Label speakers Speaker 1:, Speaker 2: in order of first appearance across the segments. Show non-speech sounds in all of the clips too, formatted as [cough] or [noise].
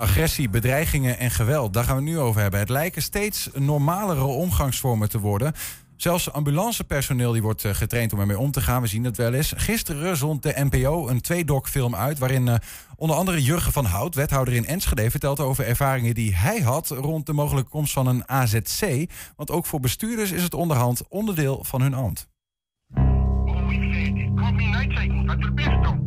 Speaker 1: Agressie, bedreigingen en geweld, daar gaan we nu over hebben. Het lijken steeds normalere omgangsvormen te worden. Zelfs ambulancepersoneel die wordt eh, getraind om ermee om te gaan. We zien het wel eens. Gisteren zond de NPO een tweedok-film uit... waarin uh, onder andere Jurgen van Hout, wethouder in Enschede... vertelt over ervaringen die hij had rond de mogelijke komst van een AZC. Want ook voor bestuurders is het onderhand onderdeel van hun ambt.
Speaker 2: dat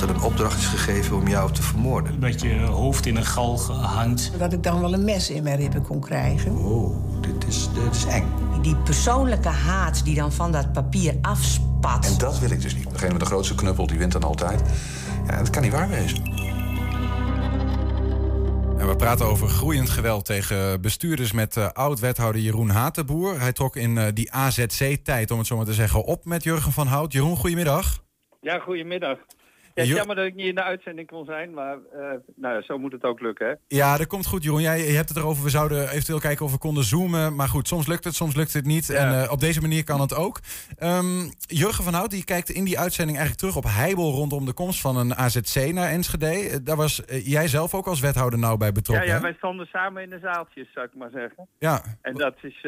Speaker 2: er een opdracht is gegeven om jou te vermoorden.
Speaker 3: Dat je hoofd in een galg hangt.
Speaker 4: Dat ik dan wel een mes in mijn ribben kon krijgen.
Speaker 2: Oh, dit is, dit is eng.
Speaker 5: Die persoonlijke haat die dan van dat papier afspat.
Speaker 2: En dat wil ik dus niet. Degene met de grootste knuppel, die wint dan altijd. Ja, dat kan niet waar wezen.
Speaker 1: En we praten over groeiend geweld tegen bestuurders met uh, oud-wethouder Jeroen Hatenboer. Hij trok in uh, die AZC-tijd, om het zo maar te zeggen, op met Jurgen van Hout. Jeroen, goedemiddag.
Speaker 6: Ja, goedemiddag. Ja, jammer dat ik niet in de uitzending kon zijn, maar uh, nou ja, zo moet het ook lukken. Hè?
Speaker 1: Ja, dat komt goed, Jeroen. Jij je hebt het erover, we zouden eventueel kijken of we konden zoomen. Maar goed, soms lukt het, soms lukt het niet. En uh, op deze manier kan het ook. Um, Jurgen van Hout die kijkt in die uitzending eigenlijk terug op Heibel rondom de komst van een AZC naar Enschede. Daar was uh, jij zelf ook als wethouder nou bij betrokken.
Speaker 6: Ja, ja wij stonden samen in de zaaltjes, zou ik maar zeggen.
Speaker 1: Ja.
Speaker 6: En dat is...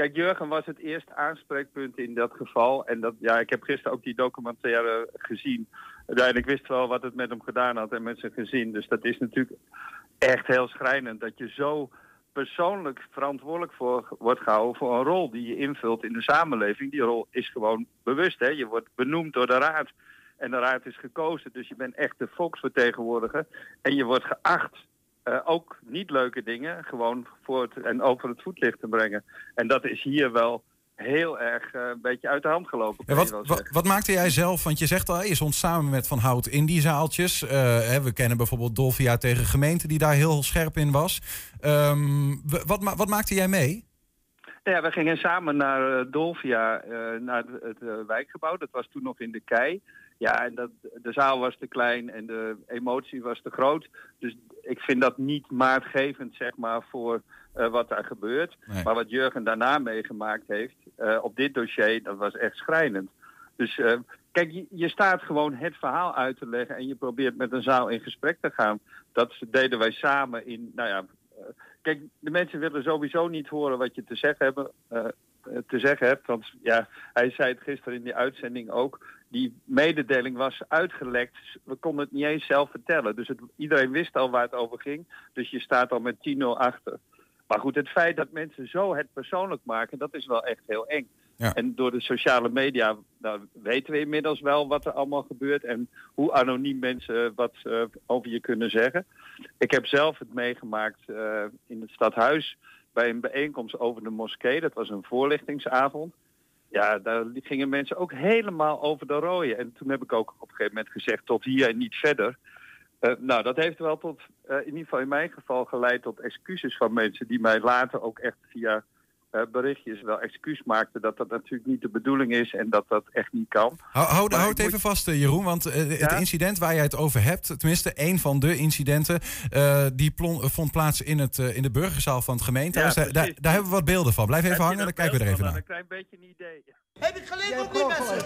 Speaker 6: Kijk, Jurgen was het eerste aanspreekpunt in dat geval. En dat, ja, ik heb gisteren ook die documentaire gezien. En ik wist wel wat het met hem gedaan had en met zijn gezin. Dus dat is natuurlijk echt heel schrijnend. Dat je zo persoonlijk verantwoordelijk voor wordt gehouden voor een rol die je invult in de samenleving. Die rol is gewoon bewust. Hè? Je wordt benoemd door de raad. En de raad is gekozen. Dus je bent echt de volksvertegenwoordiger. En je wordt geacht uh, ook niet leuke dingen gewoon voor het, en over het voetlicht te brengen. En dat is hier wel heel erg uh, een beetje uit de hand gelopen.
Speaker 1: Ja, wat, wat, wat, maakte jij zelf? Want je zegt al, je stond samen met Van Hout in die zaaltjes. Uh, hè, we kennen bijvoorbeeld Dolvia tegen gemeente die daar heel scherp in was. Um, wat, wat maakte jij mee?
Speaker 6: Ja, we gingen samen naar uh, Dolvia, naar het, het wijkgebouw. Dat was toen nog in de kei. Ja, en dat, de zaal was te klein en de emotie was te groot. Dus ik vind dat niet maatgevend, zeg maar, voor uh, wat daar gebeurt. Nee. Maar wat Jurgen daarna meegemaakt heeft uh, op dit dossier, dat was echt schrijnend. Dus uh, kijk, je, je, staat gewoon het verhaal uit te leggen en je probeert met een zaal in gesprek te gaan. Dat deden wij samen in, nou ja, kijk, de mensen willen sowieso niet horen wat je te zeggen hebben te zeggen hebt. Want ja, hij zei het gisteren in die uitzending ook. Die mededeling was uitgelekt. We konden het niet eens zelf vertellen. Dus het, iedereen wist al waar het over ging. Dus je staat al met 10-0 achter. Maar goed, het feit dat mensen zo het persoonlijk maken, dat is wel echt heel eng. En door de sociale media nou, weten we inmiddels wel wat er allemaal gebeurt en hoe anoniem mensen wat uh, over je kunnen zeggen. Ik heb zelf het meegemaakt uh, in het stadhuis bij een bijeenkomst over de moskee. Dat was een voorlichtingsavond. Ja, daar gingen mensen ook helemaal over de rooien. En toen heb ik ook op een gegeven moment gezegd tot hier en niet verder. Uh, nou, dat heeft wel tot, in ieder geval in mijn geval, geleid tot excuses van mensen die mij later ook echt via berichtjes wel excuus maakten dat dat natuurlijk niet de bedoeling is en dat dat echt niet kan.
Speaker 1: Houd houd even moet... vast, Jeroen, want uh, ja? het incident waar jij het over hebt, tenminste een van de incidenten, uh, die plon, vond plaats in, het, in de burgerzaal van het gemeentehuis. Ja, daar, daar, daar, hebben we wat beelden van. Blijf even Heb hangen, dan kijken we er even naar.
Speaker 6: Een klein beetje een idee.
Speaker 7: Heb ik geleerd op die mensen?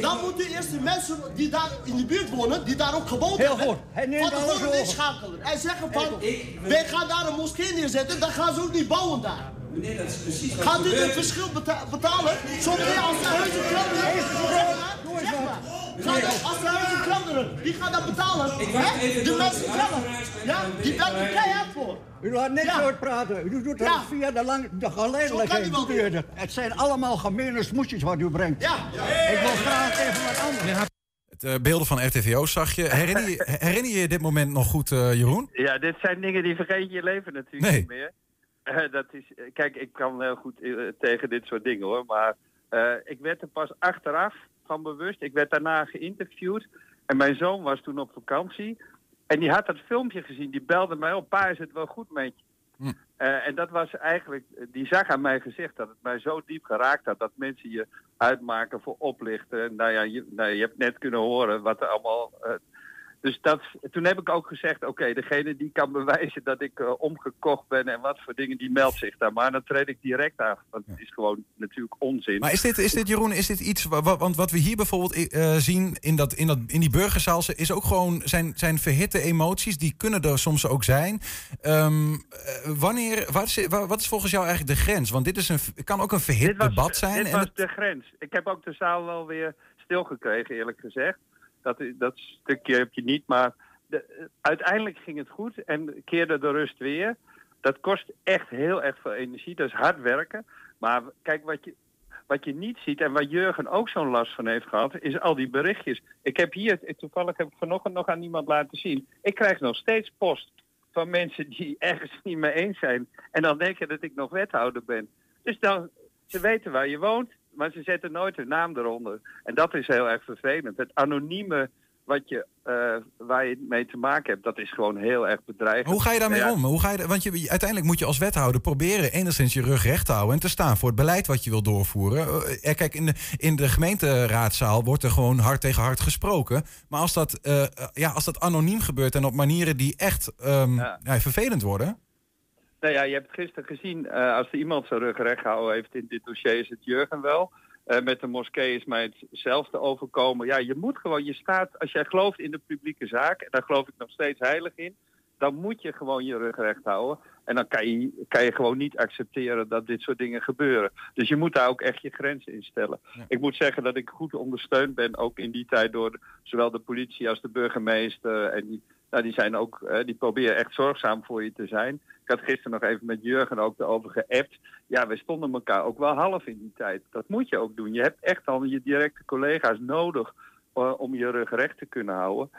Speaker 7: Dan moeten eerst de mensen die daar in de buurt wonen, die daar ook gewoond
Speaker 8: Heel
Speaker 7: hebben, van tevoren inschakelen. En zeggen van, wij gaan daar een moskee neerzetten, dan gaan ze ook niet bouwen daar.
Speaker 8: Meneer, dat is precies wat
Speaker 7: Gaat u het verschil beta betalen? Zometeen als de huizen kladderen, zeg maar. Ga dan, als de huizen kladderen, wie gaat dat betalen?
Speaker 8: Even
Speaker 7: de mensen zelf. Ja, die
Speaker 8: de
Speaker 7: werken
Speaker 8: heer
Speaker 7: keihard voor.
Speaker 8: U laat niks
Speaker 7: Ja.
Speaker 8: uitpraten. U doet het
Speaker 7: Ja.
Speaker 8: via de, lang, de geleidelijkheid. doet het. Zijn allemaal gemene smoesjes wat u brengt.
Speaker 7: Ja.
Speaker 8: Ik wil graag even wat anders.
Speaker 1: Het, uh, beelden van RTVO zag je. Herinner je, herinner je dit moment nog goed, uh, Jeroen?
Speaker 6: Ja, dit zijn dingen die vergeet je je leven natuurlijk
Speaker 1: Nee.
Speaker 6: niet meer. Eh, dat is, eh, kijk, ik kan heel goed eh, tegen dit soort dingen hoor. Maar ik werd er pas achteraf van bewust. Ik werd daarna geïnterviewd. En mijn zoon was toen op vakantie. En die had dat filmpje gezien. Die belde mij op. Pa, is het wel goed met je?
Speaker 1: Hm.
Speaker 6: En dat was eigenlijk, die zag aan mijn gezicht dat het mij zo diep geraakt had dat mensen je uitmaken voor oplichten. Nou ja, je, nou, je hebt net kunnen horen wat er allemaal. Dus dat, toen heb ik ook gezegd, oké, degene die kan bewijzen dat ik eh, omgekocht ben en wat voor dingen, die meldt zich daar. Maar dan treed ik direct af, want het is gewoon natuurlijk onzin.
Speaker 1: Maar is dit, is dit Jeroen, is dit iets, wa- wa- want wat we hier bijvoorbeeld eh, zien in, dat, in, dat, in die burgerzaal, is ook gewoon zijn, zijn verhitte emoties, die kunnen er soms ook zijn. Ehm, eh, wanneer, wat is, wa- wat is volgens jou eigenlijk de grens? Want dit is een, kan ook een verhit
Speaker 6: was,
Speaker 1: debat zijn.
Speaker 6: Dit
Speaker 1: en
Speaker 6: was
Speaker 1: het-
Speaker 6: de grens. Ik heb ook de zaal wel weer stilgekregen, eerlijk gezegd. Dat, dat stukje heb je niet, maar de, uiteindelijk ging het goed en keerde de rust weer. Dat kost echt heel erg veel energie, dat is hard werken. Maar kijk, wat je, wat je niet ziet en waar Jurgen ook zo'n last van heeft gehad, is al die berichtjes. Ik heb hier, toevallig heb ik vanochtend nog aan iemand laten zien. Ik krijg nog steeds post van mensen die ergens [laughs] niet mee eens zijn. En dan denken dat ik nog wethouder ben. Dus dan, ze weten waar je woont, maar ze zetten nooit hun naam eronder. En dat is heel erg vervelend. Het anonieme wat je, eh, waar je mee te maken hebt, dat is gewoon heel erg bedreigend.
Speaker 1: Hoe ga je daarmee
Speaker 6: Ja,
Speaker 1: om? Hoe ga je, want je, uiteindelijk moet je als wethouder proberen enigszins je rug recht te houden en te staan voor het beleid wat je wil doorvoeren. Eh, kijk, in de, in de gemeenteraadzaal wordt er gewoon hard tegen hard gesproken. Maar als dat, eh, eh, ja, als dat anoniem gebeurt en op manieren die echt ehm,
Speaker 6: Ja.
Speaker 1: ja, vervelend worden.
Speaker 6: Nou ja, je hebt gisteren gezien, eh, als er iemand zijn rug recht gehouden heeft in dit dossier, is het Jurgen wel. Eh, met de moskee is mij hetzelfde overkomen. Ja, je moet gewoon, je staat, als jij gelooft in de publieke zaak, en daar geloof ik nog steeds heilig in, dan moet je gewoon je rug recht houden. En dan kan je, kan je gewoon niet accepteren dat dit soort dingen gebeuren. Dus je moet daar ook echt je grenzen in stellen. Ik moet zeggen dat ik goed ondersteund ben, ook in die tijd door zowel de politie als de burgemeester. En die, nou, die zijn ook, eh, die proberen echt zorgzaam voor je te zijn. Ik had gisteren nog even met Jurgen ook erover geappt. Ja, we stonden elkaar ook wel half in die tijd. Dat moet je ook doen. Je hebt echt al je directe collega's nodig eh, om je rug recht te kunnen houden.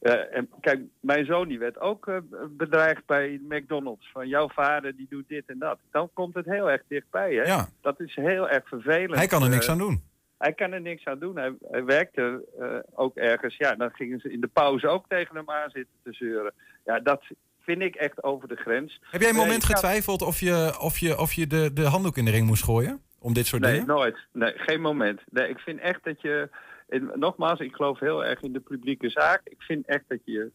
Speaker 6: Eh, en kijk, mijn zoon die werd ook bedreigd bij McDonald's. Van jouw vader die doet dit en dat. Dan komt het heel erg dichtbij. Hè?
Speaker 1: Ja.
Speaker 6: Dat is heel erg vervelend.
Speaker 1: Hij kan er niks aan doen.
Speaker 6: Hij kan er niks aan doen. Hij, hij werkte eh, ook ergens. Ja, dan gingen ze in de pauze ook tegen hem aan zitten te zeuren. Ja, dat vind ik echt over de grens.
Speaker 1: Heb jij een
Speaker 6: Nee,
Speaker 1: moment getwijfeld of je, of je, of je de, de handdoek in de ring moest gooien? Om dit soort
Speaker 6: Nee,
Speaker 1: dingen?
Speaker 6: nooit. Nee, geen moment. Nee, ik vind echt dat je... En nogmaals, ik geloof heel erg in de publieke zaak. Ik vind echt dat je...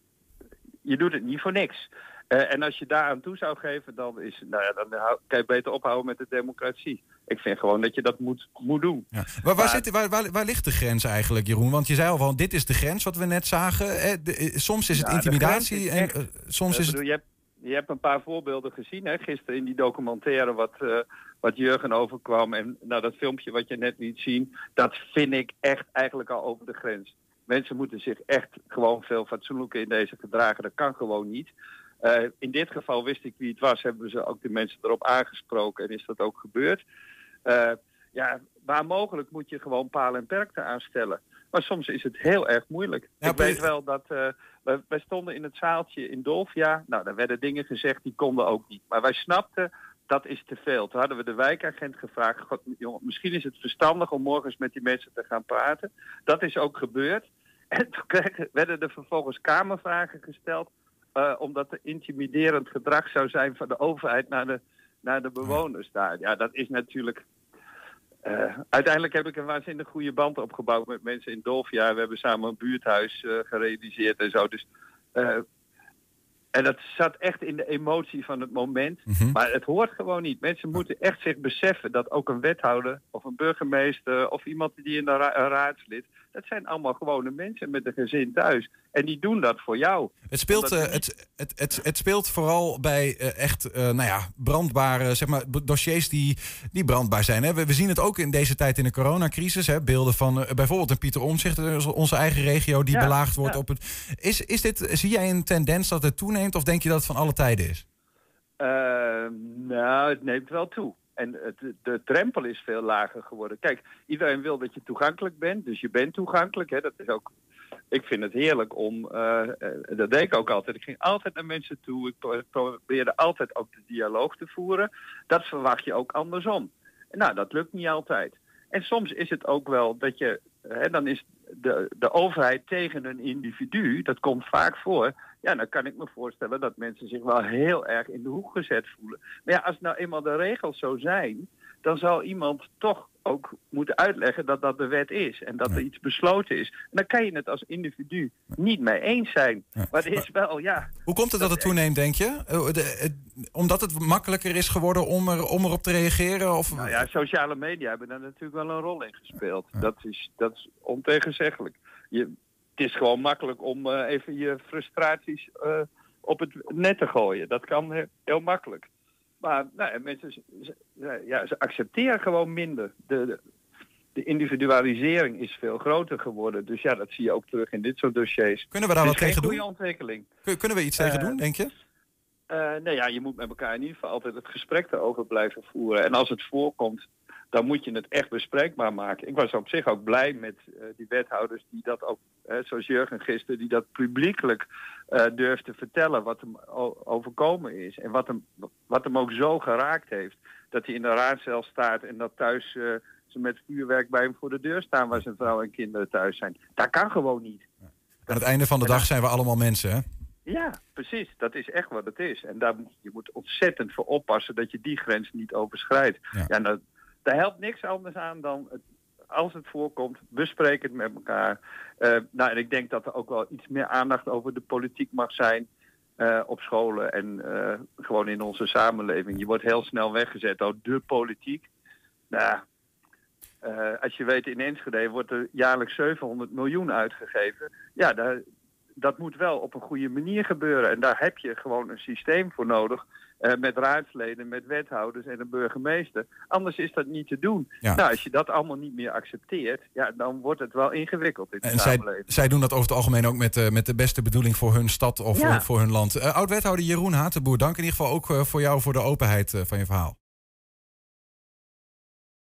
Speaker 6: Je doet het niet voor niks. Eh, en als je daaraan toe zou geven, dan, is, nou ja, dan hou- kan je beter ophouden met de democratie. Ik vind gewoon dat je dat moet, moet doen.
Speaker 1: Ja. Waar, waar,
Speaker 6: Maar-
Speaker 1: zit, waar, waar, waar ligt de grens eigenlijk, Jeroen? Want je zei al van, dit is de grens wat we net zagen. Eh, de- soms is het
Speaker 6: Ja,
Speaker 1: intimidatie en eh, soms is het...
Speaker 6: je, hebt, je hebt een paar voorbeelden gezien hè, gisteren in die documentaire wat, eh, wat Jurgen overkwam. En nou, dat filmpje wat je net liet zien, dat vind ik echt eigenlijk al over de grens. Mensen moeten zich echt gewoon veel fatsoenlijker in deze gedragen. Dat kan gewoon niet. In dit geval wist ik wie het was, hebben ze ook de mensen erop aangesproken en is dat ook gebeurd. Eh, ja, waar mogelijk moet je gewoon paal en perkte aanstellen. Maar soms is het heel erg moeilijk. Ik weet wel dat uh, wij, wij stonden in het zaaltje in Dolfia. Nou, daar werden dingen gezegd die konden ook niet. Maar wij snapten dat is te veel. Toen hadden we de wijkagent gevraagd, God, jongen, misschien is het verstandig om morgens met die mensen te gaan praten. Dat is ook gebeurd. [laughs] En toen kregen, werden er vervolgens kamervragen gesteld, uh, omdat er intimiderend gedrag zou zijn van de overheid naar de, naar de bewoners daar. Ja, dat is natuurlijk. Uh, uiteindelijk heb ik een waanzinnig goede band opgebouwd met mensen in Dolfia. We hebben samen een buurthuis uh, gerealiseerd en zo. Dus, uh, en dat zat echt in de emotie van het moment. Mm -hmm. Maar het hoort gewoon niet. Mensen moeten echt zich beseffen dat ook een wethouder of een burgemeester of iemand die in de ra een raadslid. Dat zijn allemaal gewone mensen met een gezin thuis. En die doen dat voor jou.
Speaker 1: Het speelt, uh, het, het, het, het speelt vooral bij uh, echt uh, nou ja, brandbare zeg maar, dossiers die, die brandbaar zijn. Hè. We, we, zien het ook in deze tijd in de coronacrisis. Hè. Beelden van bijvoorbeeld een Pieter Omzicht, onze eigen regio, die ja, belaagd wordt
Speaker 6: ja.
Speaker 1: op het. Is, is dit, zie jij een tendens dat het toeneemt of denk je dat het van alle tijden is?
Speaker 6: nou, het neemt wel toe. En het, de drempel is veel lager geworden. Kijk, iedereen wil dat je toegankelijk bent. Dus je bent toegankelijk. Hè. Dat is ook, ik vind het heerlijk om... Uh, dat deed ik ook altijd. Ik ging altijd naar mensen toe. Ik probeerde altijd ook de dialoog te voeren. Dat verwacht je ook andersom. Nou, dat lukt niet altijd. En soms is het ook wel dat je... Dan is de, de overheid tegen een individu. Dat komt vaak voor. Ja, dan kan ik me voorstellen dat mensen zich wel heel erg in de hoek gezet voelen. Maar ja, als nou eenmaal de regels zo zijn, dan zal iemand toch ook moeten uitleggen dat dat de wet is en dat er iets besloten is. En dan kan je het als individu niet mee eens zijn. Maar het is wel, ja.
Speaker 1: Hoe komt het dat het toeneemt, denk je? Eh, de- het- omdat het makkelijker is geworden om, er, om erop te reageren? Of...
Speaker 6: Nou ja, sociale media hebben daar natuurlijk wel een rol in gespeeld. Dat, is, dat is ontegenzeggelijk. Je, het is gewoon makkelijk om eh, even je frustraties eh, op het net te gooien. Dat kan he- heel makkelijk. Maar nou, mensen ja, ze accepteren gewoon minder. De, de, de individualisering is veel groter geworden. Dus ja, dat zie je ook terug in dit soort dossiers.
Speaker 1: Kunnen we daar wat tegen
Speaker 6: goede
Speaker 1: doen?
Speaker 6: ontwikkeling.
Speaker 1: Kun- Kunnen we iets tegen
Speaker 6: Eh,
Speaker 1: doen, denk je?
Speaker 6: Eh, nee, ja, je moet met elkaar in ieder geval altijd het gesprek erover blijven voeren. En als het voorkomt, dan moet je het echt bespreekbaar maken. Ik was op zich ook blij met eh, die wethouders die dat ook, eh, zoals Jurgen gisteren, die dat publiekelijk eh durft te vertellen wat hem overkomen is. En wat hem, wat hem ook zo geraakt heeft, dat hij in de raadcel staat en dat thuis eh, ze met vuurwerk bij hem voor de deur staan waar zijn vrouw en kinderen thuis zijn. Dat kan gewoon niet.
Speaker 1: Aan het einde van de dag zijn we allemaal mensen, hè?
Speaker 6: Ja, precies. Dat is echt wat het is. En daar moet, je moet ontzettend voor oppassen dat je die grens niet overschrijdt.
Speaker 1: Ja.
Speaker 6: Ja, daar helpt niks anders aan dan het, als het voorkomt, bespreek het met elkaar. Eh, nou, en ik denk dat er ook wel iets meer aandacht over de politiek mag zijn. eh, op scholen en eh, gewoon in onze samenleving. Je wordt heel snel weggezet door de politiek. Nou, als je weet, in Enschede wordt er jaarlijks 700 miljoen uitgegeven. Ja, daar, dat moet wel op een goede manier gebeuren. En daar heb je gewoon een systeem voor nodig. eh, met raadsleden, met wethouders en een burgemeester. Anders is dat niet te doen.
Speaker 1: Ja.
Speaker 6: Nou, als je dat allemaal niet meer accepteert, ja, dan wordt het wel ingewikkeld in de
Speaker 1: En zij,
Speaker 6: samenleving.
Speaker 1: zij doen dat over het algemeen ook met, eh, met de beste bedoeling voor hun stad of
Speaker 6: Ja.
Speaker 1: voor, voor hun land. Eh, Oud-wethouder Jeroen Hatenboer, dank in ieder geval ook voor jou voor de openheid van je verhaal.